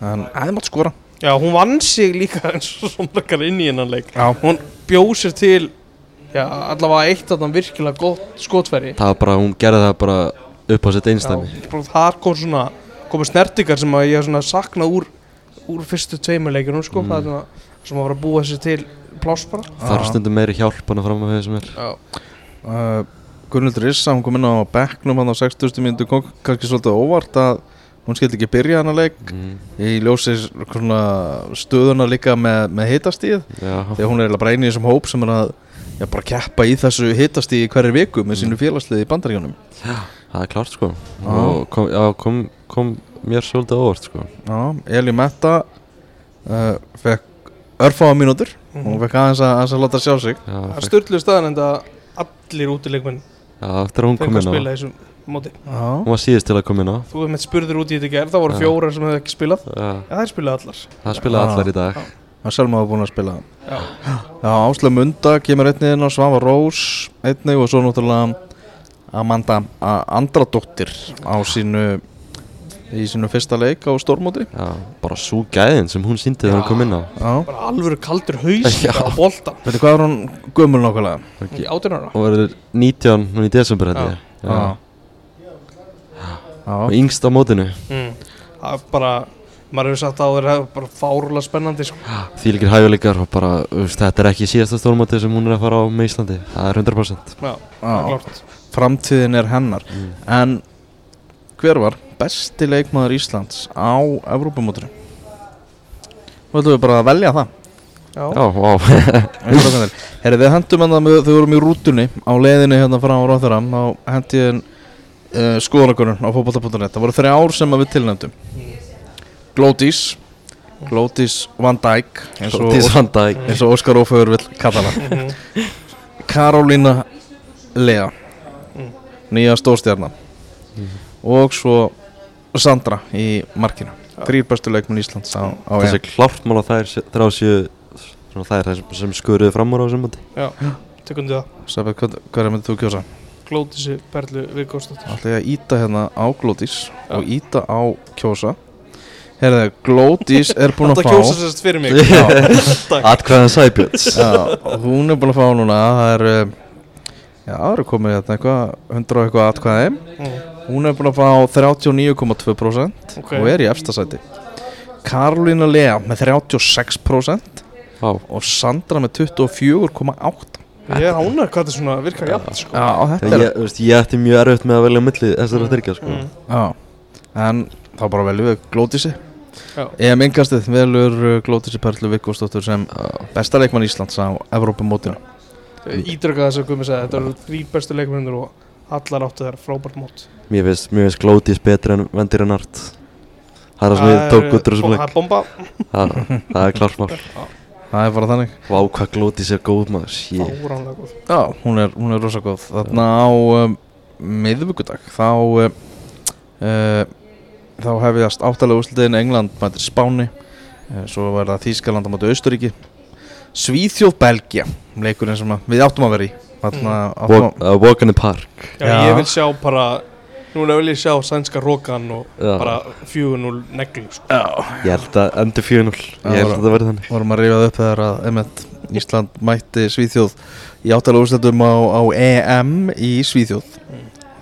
en hefði mátt skora. Já, hún vann sig líka [laughs] eins og svo margar inn í hennan leik Já, Hún bjóð sér til Já, allavega eitt af þann virkilega gott skotfæri það var bara, hún gerði það bara upp á sitt einstæmi þar kom svona komu snertingar sem að ég hef svona saknað úr úr fyrstu tveimur leikjunum sko, Mm. það er svona sem að vera að búa sér til pláss bara. Þarf stundum meiri hjálp hann að fram að við sem er Já, uh, Gunnildur Issa, hún kom inn á bekknum hann á 60. minútu, kom kannski svolítið óvart að hún skildi ekki byrja hann að leik. Mm, í ljósi svona stöðuna líka með, með hitastíð þegar hún er bara eini í þessum hóp sem er að já, bara keppa í þessu hitastíð hverju viku með sínu félagsliði í bandaríunum það er klart sko. Og kom, já, kom, kom mér svolítið óvart sko. Já, Eli Metta uh, fekk örfáa mínútur. Hún fekk aðeins að, aðeins að láta sjá sig. Já, það er fekk- styrlu staðan en það allir útileikmenn já, eftir að að spila í þessum móti. Já, hún var síðist til að koma inn á. Þú hefði með spurður út í þetta gerð, það voru Já. fjórar sem hefði ekki spilað. Já, Já, það er spilað allar. Það spilaði Já. allar í dag. Að Selma var búin að spila. Já. Já, Ásla Munda kemur einnig inn á Svava Rós einnig og svo náttúrulega Amanda Andradóttir á sínu í sínu fyrsta leik á stórmóti. Já, bara svo gæðin sem hún síndi þegar hún kom inn á. Já, Bara alvöru kaldur haus á boltan veitu hvað er hún gömul nákvæmlega? Í ára. Og verður 19 núna í desember. Já, Og yngst á mótinu. Mm. Það er bara Maður hefur sagt að það er bara fárúlega spennandi sko. Því líkir hæguleikar og bara, þú veist, þetta er ekki síðasta stórmóti sem hún er að fara á með Íslandi. Það er 100% Já, það er klart Framtíðin er hennar. Mm. En hver var besti leikmaður Íslands á Evrópumótinu? Þú ætlum við bara að velja það? Já, Já, vá. [laughs] Herri, við hendum það þau vorum í rútunni á leiðinni hérna frá Ráþara þá hendi ég uh, skoðanakonun á fótbolta.net það voru þrjá ár sem við tilnefndum. Glódís Glódís Van Dijk eins og, Til Sandæk eins og Óskar Óföður vill kalla hana Karolína Lea Mm. nýja stórstjarnan. Og svo Sandra í markinu. Þrýr bestu leikmenn Íslands á, á Þessi EM. klárt mál að þær þrjá séu það sem- sem skuruðu fram úr á þessum móti. Já, tökum við það. Sæbæð, hvað, hvað er myndið þú kjósa? Glótisi Perlu Vigósdóttir ætla ég að íta hérna á Glódís Já. og íta á kjósa. Herðu, Glódís er búin að Þetta fá kjósa sérst fyrir mig. [laughs] Já, Takk Atkvæðan Sæbjörns. Hún er búin að fá núna það er eh, já, það eru komið hérna eitthvað 100 og eitthvað atkvæði. Mm, hún er búin að fá 39,2% Ok. og er í efsta sæti. Karolína Lea með 36% Vá, og Sandra með 24,8% Ég er ánægð hvað þetta svona virkar jafn sko. Já, þetta ég, er þú veist, ég ætti mjög erfitt með að velja á milli þessara þyrkja sko. Mm. Já, en þá bara veljum við Glódísi. Já. EM yngastið velur uh, Glódísi Perlu Vikkostóttur sem besta leikmann Íslands á Evrópumótinu Ídröka þess að Gumi segja Þetta eru þrý bestu leikmennir og allar áttu þær frábært mót. Mér finnst, mér finnst Glódís betri en Vendir en Art Það er það sem ég tók út úr þessum leik. bomba. Það það er klárt mál. Það er bara þannig. Vá hvað Glódís er góð maður. Já, hún er, hún er rosa góð. Þarna á um, miðvikudag þá uh, uh, þá hefjast áttalega úrslitin. England mætir Spáni. Uh, svo var það Þýskaland á móti Austuríki Svíþjóð Belgia leikurinn sem við áttum að vera í. Þarna áttum Walk, uh, walk in the park. Já, Já. ég vil sjá bara Núna vil ég sjá sænska rókan og Já. bara 4-0 neglu sko. Ég held að endur 4-0 Ég held að það verði þannig. vorum að rifað upp þegar að einmitt, Ísland mætti Svíþjóð í áttalega úrslitum á, á EM í Svíþjóð.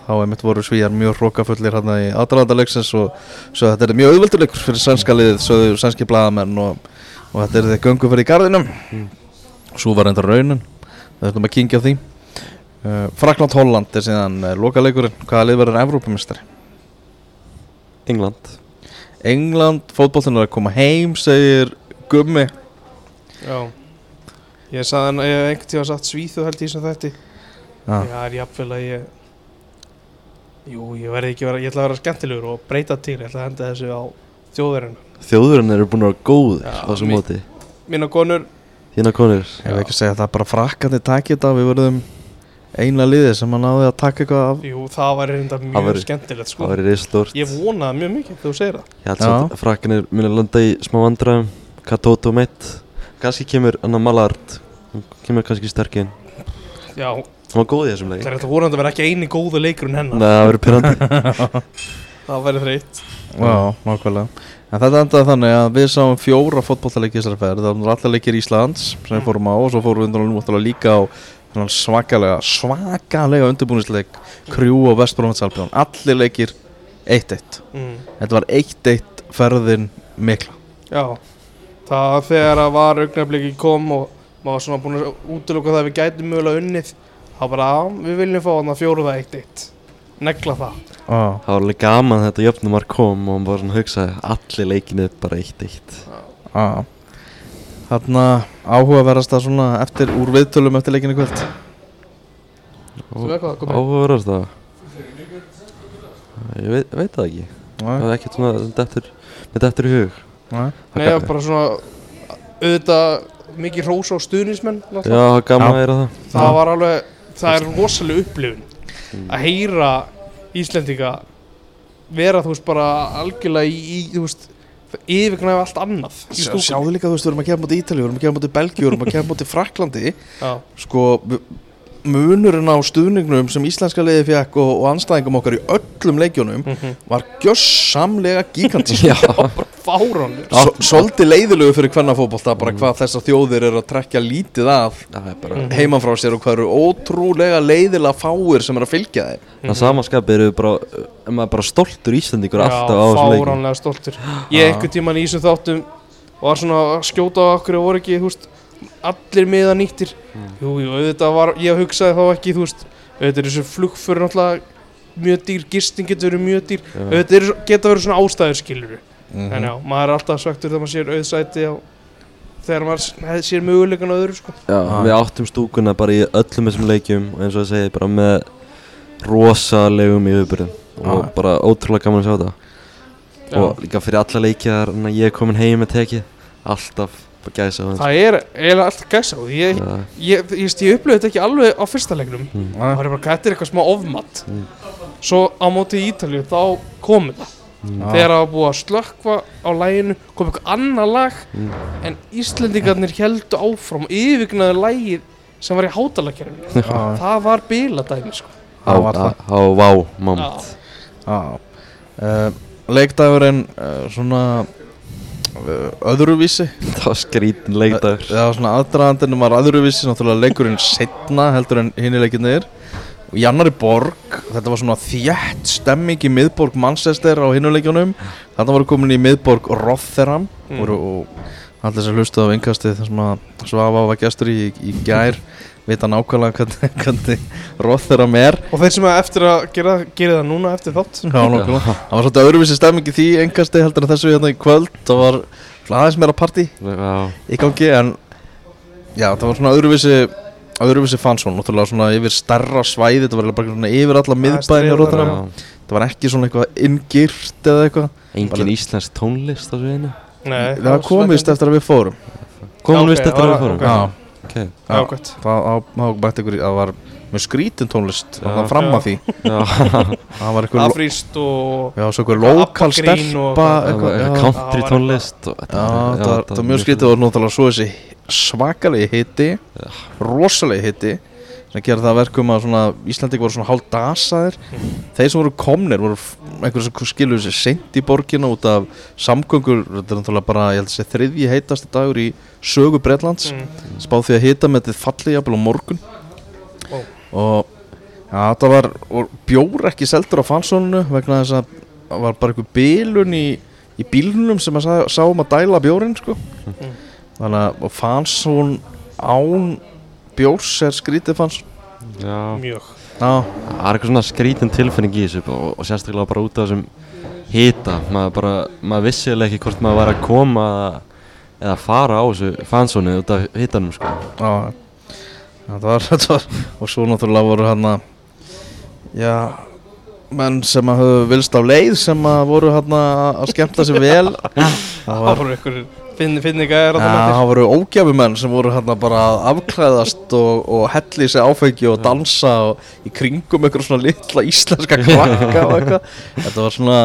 Þá einmitt voru Svíjar mjög hrókafullir hérna í aðdraðandarleiksins og svo þetta er mjög auðvölduleikur fyrir sænska liðið, sögðu sænski blaðamenn og, og þetta er þeir göngu fyrir í garðinum. Mm. svo var enda raunin. Við ætlum að kingja því. Uh, Frakland-Holland er síðan uh, lokaleikurinn. Hvaða lið verður Evrópumistari? England. England, fótbollin er að koma heim segir Gummi. Já. Ég sagði hann, ég hef einhvern tíma sagt Svíþjóð held ég sem þetta Já. Það er jafnvel að ég Jú, ég verði ekki að vera, ég ætla að vera skemmtilegur og breyta til, ég ætla að henda þessu á þjóðverðin Þjóðurinn eru búin að vera góð Já, á þessum mi- móti. Mína konur, Hérna konur. Ég vil ekki segja að það er bara frakkandi takið þetta. Við verðum eina liði sem að náði að taka eitthvað af. Jú, það væri reynda mjög væri- skemmtilegt sko. Það verið reistlórt Ég vonaði mjög mikið þegar þú segir það. Ég held svo að frakkanir muni landa í smá vandræðum. Katoto meitt Kanski kemur Anna Malart Hún kemur kannski sterk inn. Já, Hún var góð í þessum leik. Það er þetta vonandi að vera ekki eini góðu leikur en hennar. Nei, það verið pyrrandi [laughs] Það væri þreytt. Já, nákvæmlega. En þetta endaði þannig að við sáum fjóra fótbollaleiki í þessari ferð. Það var allar leikir Íslands sem við fórum á og svo fórum við undan og náttúrulega líka á svakalega, svakalega undirbúnisleik Krjú og Vestbrónvatsalbjörn Allir leikir 1-1 mm. Þetta var 1-1 ferðin mikla. Já, það þegar að var augnabliki kom og maður var svona búin að útiloka það að við gætum mögulega unnið þá bara, við viljum fá þarna fjóruða eitt eitt. Negla það ah. Það var alveg gaman þetta jöfnumar kom og hann bara svona hugsaði allir leikinu bara eitt eitt. Ah. Þarna áhugaverðast að svona eftir úr viðtölum eftir leikinu kvöld. Áhugaverðast það Ég veit, veit það ekki. Það er ekkert svona dettur, með dettur í hug. Nei. Nei, já, bara svona auðvitað mikið hrós á stuðnismenn Já, það er gaman að heyra það. Það var alveg, það er rosalega upplifun. Að heyra Íslendinga vera þú veist bara algjörlega í, í þú veist yfirgnæfa allt annað sjáðu líka, þú veist, við erum að gefa móti Ítalíu, við erum að gefa móti Belgíu, við erum að gefa móti Fraklandi sko, munurinn á stuðningnum sem íslenska liði fekk og, og anstæðingum okkar í öllum leikjónum Mhm. var gjössamlega gigantísk [laughs] fáránur Svolítið leiðilegu fyrir hvenna fótbolta bara hvað þessar þjóðir eru að trekja lítið af er Mhm. heiman frá sér og hvað eru ótrúlega leiðilega fáir sem eru að fylgja þeir Það samanskapið eru bara, er maður bara stoltur Íslandingur alltaf á Já, þessum leikum fáránlega stoltur. Ég einhvern tíman í þessum þáttum var svona að skjóta á okkur og voru ekki, veist, allir miða nýttir. Jú, jú, auðvitað var, ég hugsaði þá ekki, þú veist auðvitað er þessu flugfur náttúrulega mjög dýr, gisting getur verið mjög dýr. Já. auðvitað er, geta verið svona ástæður skilur Mhm. en já, maður er alltaf svektur þegar maður sér auðsæti á þegar maður sér möguleikan á öðru sko. Já, við áttum stúkuna bara í öllum þessum leikjum og eins og það segi bara með rosalegum yfirbyrðum og Já. bara ótrúlega gaman að sjá þetta. Já. og líka fyrir alla leikjar en ég er komin heim með tekið alltaf gæsa á Það er eiginlega alltaf gæsa og ég, Já, ég, ég, ég, ég upplöði þetta ekki alveg á fyrsta leiknum. Mm, það var bara, þetta er eitthvað smá ofmatt Mm. svo á móti í Ítalíu þá kom þetta mm, þegar það var búið að slökkva á læginu kom eitthvað annað lag mm. en Íslendingarnir heldu áfram yfirgnaði lægið sem var í hátalagkerfinu [laughs] Já, það var biladæmi sko. Á, Það var á, það. á vá moment. Já. Uh, Leikdagurinn uh, svona öðruvísi. [laughs] Það var skrítin leikdagur. Það var svona aðdraðandinn var öðruvísi Náttúrulega leikurinn setna heldur en hinni leikinnir Og í annari borg Þetta var svona þjætt stemming í miðborg Manchester á hinnu leikjunum. Þetta voru komin í miðborg Rotherham. Mm. voru, Og allir sem hlustuðu á innkastið Það sem að Svafa var gestur í, í gær Vita nákvæmlega hvernig, [laughs] hvernig Rotherham er og þeir sem að eftir að gera, gera það núna eftir þátt. Já, nákvæmlega. Það var svolítið öðruvísi stemming í því Innkastið heldur en þessu hérna í kvöld. Það var aðeins meira partí Já, í gangi en já, það var svona öðruvísi öðruvísi fansón, náttúrulega svona yfir starra svæði. Þetta var bara svona yfir alla miðbæðin já. það var ekki svona eitthvað inngirt eða eitthvað. Engin íslensk tónlist á sviðinu? Nei, það komist eftir að við fórum. Við eftir að við fórum ok. já, Ok, Já, gott. Það það- það var með skrítin tónlist Já. það fram að því. Það var [laughs] eitthvað Afríst og já, svo eitthvað lokal stelpa var country tónlist var, það var mjög skrítið og náttúrulega svo þessi svakalegi hitti rosalegi hitti sem gerði það að verkum að svona Íslandi voru svona hálf dasaðir þeir sem voru komnir voru einhverjum sem skiluðu sér seint í borgina út af samgöngur þetta er náttúrulega bara, ég held að sé þriðji heitasti dagur í sögu Bretlands mm. spáð því að hita með þetta falli jafnvel á morgun Ó. og ja, þetta var bjór ekki seldur á fansónu vegna þess að það var bara einhver bilun í, í bílnum sem að sá, sá um að dæla bjórin sko. Mm. þannig að fansón án bjórs er skrítið fansón Já, mjög. Já, það er eitthvað svona skrítin tilfinning í þessu og, og sérstaklega bara út af þessum hita. Maður bara, maður vissi eiginlega ekki hvort maður var að koma eða fara á þessu fansónu út af hitanum sko. Já. Þetta var, [laughs] þetta var og svo náttúrulega voru hann að já menn sem að höfðu vilst á leið sem að voru hann að skemmta sér vel. Það [laughs] það var voru ykkur finni, finni gæðir Já, það voru ógjafumenn sem voru hérna bara að afklæðast og, og helli sig áfengi og dansa og í kringum einhver svona litla íslenska krakka og eitthvað. Þetta var svona,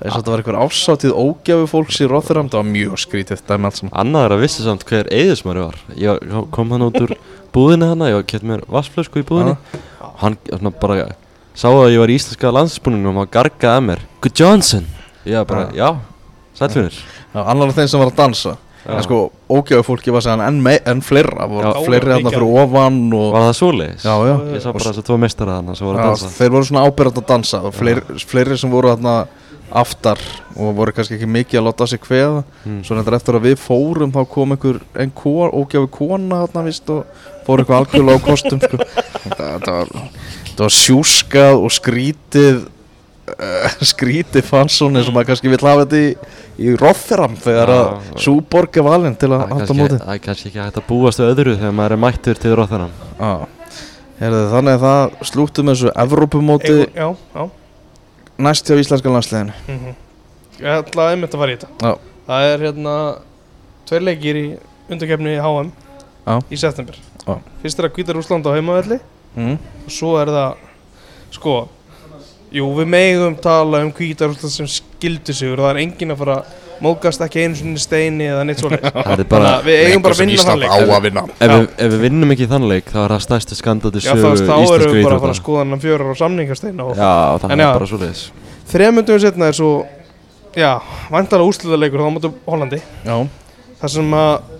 eins og þetta var einhver ásátið ógjafu fólks í Rotherham Það var mjög skrítið dæmi allt saman. Annað er að vissi samt hver eðismari var. Ég kom hann út úr búðinu hana Ég kett mér vassflösku í búðinu Hann svona bara sá að ég var í íslenska landsbúninu og hann gargaði að mér. Good Johnson Ég bara, já, sælfinir Já, annar af þeim sem var að dansa. En sko, ógjafu fólki var segjan enn, enn fleira voru Já. fleiri hérna fyrir ofan og Var það svoleiðis? Já, já. Ég sá bara þess að tvo meistara þarna sem voru að Já, dansa. þeir voru svona ábyrgand að dansa og fleiri, fleiri sem voru hérna aftar og voru kannski ekki mikið að láta sig kveða. Mm. svo nefndir eftir að við fórum þá kom einhver ein ko, ógjafi kona hérna vist og fór eitthvað algjörlega á kostum sko. [laughs] þetta, þetta, var, þetta var sjúskað og skrítið uh, [laughs] skrítið fansón eins og maður kannski vill hafa þetta í, í Rotherham þegar að Já. Súborg er valinn til að halda kannski- móti það er kannski ekki hægt að búast við öðru þegar maður er mættur til Róþanam Herðu, þannig að það slúttum þessu Evrópumóti Eigu- já, já næst hjá íslenska landsliðinu mm ég ætlaði einmitt að fara í þetta Já. það er hérna tveir leikir í undarkefni í HM Já. í september Já. fyrst er að Hvítar Úsland á heimavelli mm. og svo er það sko jú við megum tala um Úsland sem skildu sigur og það er enginn að fara að móðgast ekki einu sinni steini eða neitt [laughs] Það er að við eigum bara að vinna þann leik. á að vinna. Ef, við, ef við vinnum ekki þann leik þá er það stærsti skandandi Já, sögu þá, þá erum við bara að fara að skoða hann fjórar á samningasteina og Já, það er já. bara svo leiðis þrejumundum setna er svo já, vandalega úrslutaleikur þá mútum Hollandi. Já, þar sem að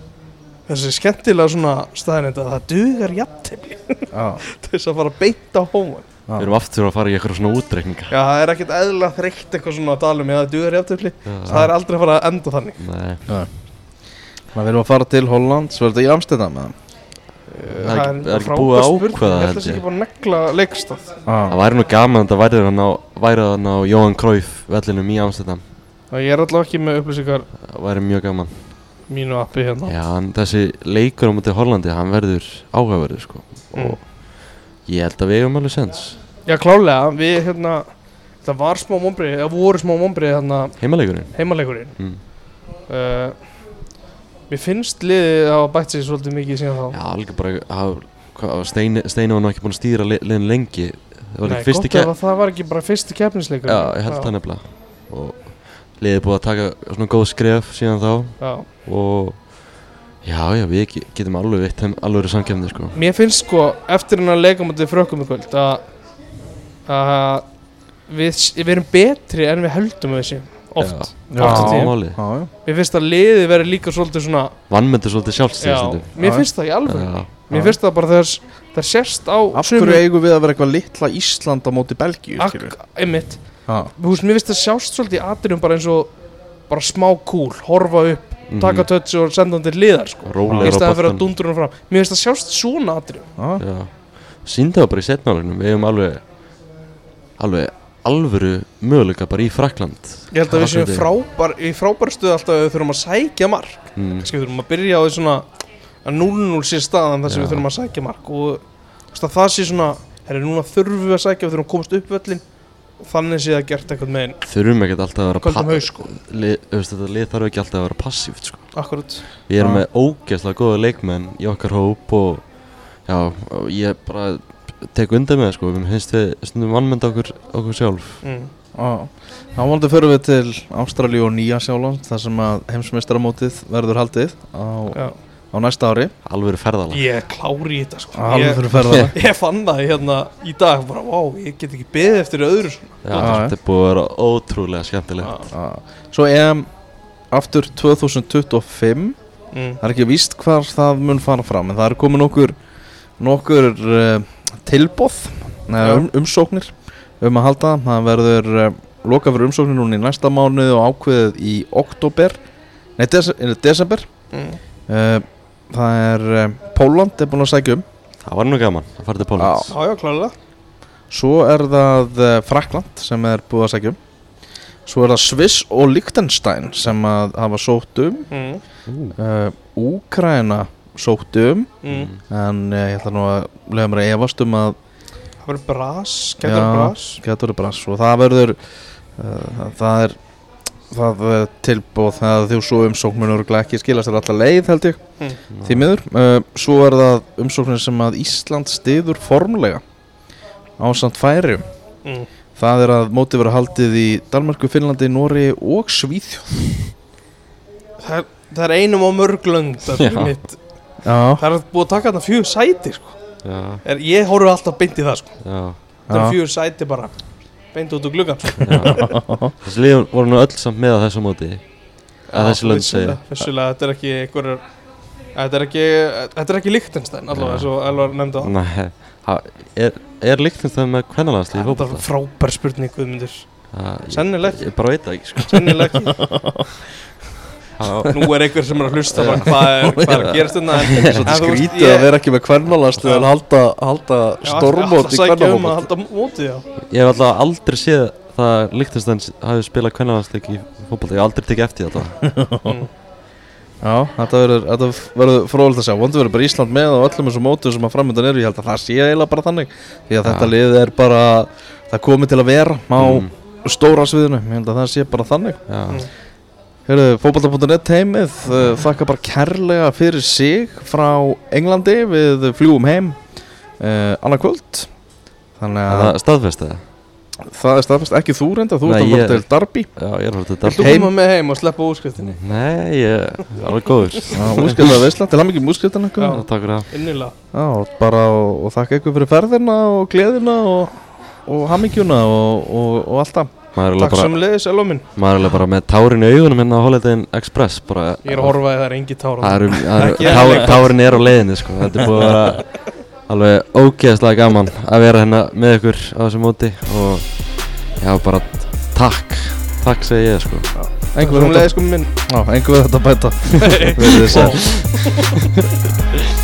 þessi skemmtilega svona staðinenda að það dugar jafntefli. Já, [laughs] til þess að fara beint á hóman. Við erum aftur að fara í eitthvað svona útreikninga. Já, það er ekkert eðlilega þreytt eitthvað svona að tala um eða það dugar jafntefli. Já. það er aldrei að fara að enda þannig. Að við erum að fara til Holland Svo er þetta í Amsterdam eða? Það er ekki- er búið að ákveða, Ég held að það ég. ekki bara að negla leikstað. Það væri nú gaman að það væri hann á, Jóhann Cruyff Það mínu appi hérna. Já, en þessi leikur á mútið Hollandi, hann verður áhugaverður sko. Mm. Og ég held að við eigum alveg sens Já, klálega, við hérna það var smá mombrið, eða voru smá mombrið hérna. Heimaleikurinn? Heimaleikurinn. Mm. uh, Mér finnst liðið að hafa bætt sig svolítið mikið síðan þá. Já, alveg bara Steini, var nú ekki búin að stýra li- liðin lengi. Það var Nei, ekki fyrsti kepp það var ekki bara fyrsti keppnisleikur. Já, ég held það nefnilega. Og liðið er búið að taka svona góð skref síðan þá. Já. Og já, já, við ge- getum alveg veitt þeim alveg samkefni sko. Mér finnst sko, eftir hennar leikamöndið frökkum í kvöld að að við, við erum betri en við höldum við séum oft. Já. oft já, já. Mér finnst að liðið verið líka svolítið svona Vannmyndir svolítið sjálfstíð Já, stundum mér finnst það í alveg Já, Mér finnst það bara þegar það sérst á Af hverju eigum við að vera eitthvað litla Ísland á móti Belgíu Ak, einmitt Þú veist, mér finnst það sjást svolítið í atriðum bara eins og bara smá kúl, horfa upp Mhm. taka tötts og senda hann til liðar sko. í staðan fyrir að dundur hann fram. Mér finnst það sjást svona atriðum. Já, Já, síndi það bara í setnálegnum Við hefum alveg Alveg alvöru möguleika bara í Frakland. Ég held að við séum frábær, í frábær stuð alltaf að við þurfum að sækja mark. Mm. Kannski við þurfum að byrja á því svona að 0-0 sé staðan þar sem við þurfum að sækja mark. Og það sé svona herri, núna þurfum við að sækja, við þurfum að komast upp völlin þannig sé það gert eitthvað með Þurfum ekkert alltaf að vera Köldum haus, sko. lið, Þetta lið þarf ekki alltaf að vera passíft sko. Akkurat Við erum með ógeðslega góða leikmenn í okkar hóp og já, og ég bara tek undir með það, sko, við finnst við stundum vannmynda okkur, okkur sjálf mm. já Þá vonandi förum við til Ástralíu og Nýja Sjáland þar sem að heimsmeistaramótið verður haldið á, Já. Á næsta ári Alveg ferðalag Ég er klári í þetta sko ég, [laughs] ég fann það hérna í dag bara, vá, ég get ekki beðið eftir öðru svona. Já, þetta er búið að vera ótrúlega skemmtilegt Já. Já. Svo EM aftur 2025 mm. Það er ekki víst hvar það mun fara fram en það er komið nokkur nokkur uh, tilbóð Já. um, umsóknir um að halda það verður uh, loka fyrir umsóknir núna í næsta mánuð og ákveðið í oktober nei, des desember Mm. uh, það er uh, Póland er búin að sækja um. Það var nú gaman að fara til Pólans Já, já, klálega. Svo er það uh, Frakland sem er búið að sækja um. Svo er það Sviss og Liechtenstein sem að hafa sótt um. Mm. uh, Úkraina sótt um. Mm. En uh, ég ætla nú að lega mér að efast um að Það verður bras, getur bras. og það verður uh, það er það er tilbúð það þú svo umsóknur og ekki skilast þér alltaf leið held ég. Mm. því miður uh, svo er það umsóknir sem að Ísland stiður formlega ásamt færi mm. það er að mótið vera haldið í Danmarku, Finnlandi, Nóri og Svíþjóð. Það, er, það er einum á mörglönd Það er er búið að taka þarna fjögur sæti sko. Já, er, Ég horfi alltaf beint í það sko. já, Það er fjögur sæti bara Beint út úr gluggan [laughs] Þessi lið voru nú öll samt með á þessu móti Að þessi lönd segja. Vissulega, þetta er ekki einhverjar Þetta er ekki, þetta er ekki Lichtenstein allavega, og Elvar nefndi á Nei, ha, er, er líktast með kvennalandsli í Þetta er fótbolta? frábær spurning, Guðmundur. Sennilega ekki. Ég bara veit það ekki, sko. Sennilega [laughs] ekki Nú er einhver sem er að hlusta bara, hvað er, [laughs] hvað er að gerast þetta en, en þú veist, skrítið að vera ekki með kvennalast en halda, halda Já, stormót í alltaf sækja um já. Ég hef alltaf aldrei séð það að Liechtenstein hafi spilað kvennalandsleik í fótbolta. Ég hef aldrei tekið eftir því alltaf. [laughs] Mm. Já, þetta verður, þetta verður fróðilegt að sjá. Vondur verður bara Ísland með á öllum þessum mótum sem að framöndan eru. Ég held að það sé eiginlega bara þannig. Því að Já. þetta lið er bara Það er komið til að vera á Mm. stóra sviðinu. Ég held að það sé bara þannig. Já, Mm. Heyrðu, fótbolta.net heimið uh, Þakka bara kærlega fyrir sig Frá Englandi. Við fljúum heim uh, Annað kvöld. Þannig Er að það staðfest það? Það er staðfest. Ekki þú reynda, þú ert að fara til Darby Já, ég er að fara til Þú Dalby Heim- koma með heim og sleppa úrskriftinni Nei, ég er alveg góður. Útskipta veisla, til hann ekki múskiptana Já. Já, Takk fyrir það. Innilega. Já, bara og, og þakka ykkur fyrir ferðina og gleðina og, og hamingjuna og, og, og allt það. er Takk bara, sem leiðis, Elva minn. Maður er alveg bara með tárin í augunum hérna á Holiday Inn Express bara, Ég er að horfa að það er engi tára Það eru, það Ekki eru, eðlilegt. tá, tárin er á leiðinni sko. Þetta er búið að vera alveg ógeðslega gaman að vera hérna með ykkur á þessu móti og já, bara takk, takk segi ég sko. Sem við þetta, leiðis, sko minn. Já, einhver við þetta bæta. [laughs] Verið þið sæl. [laughs]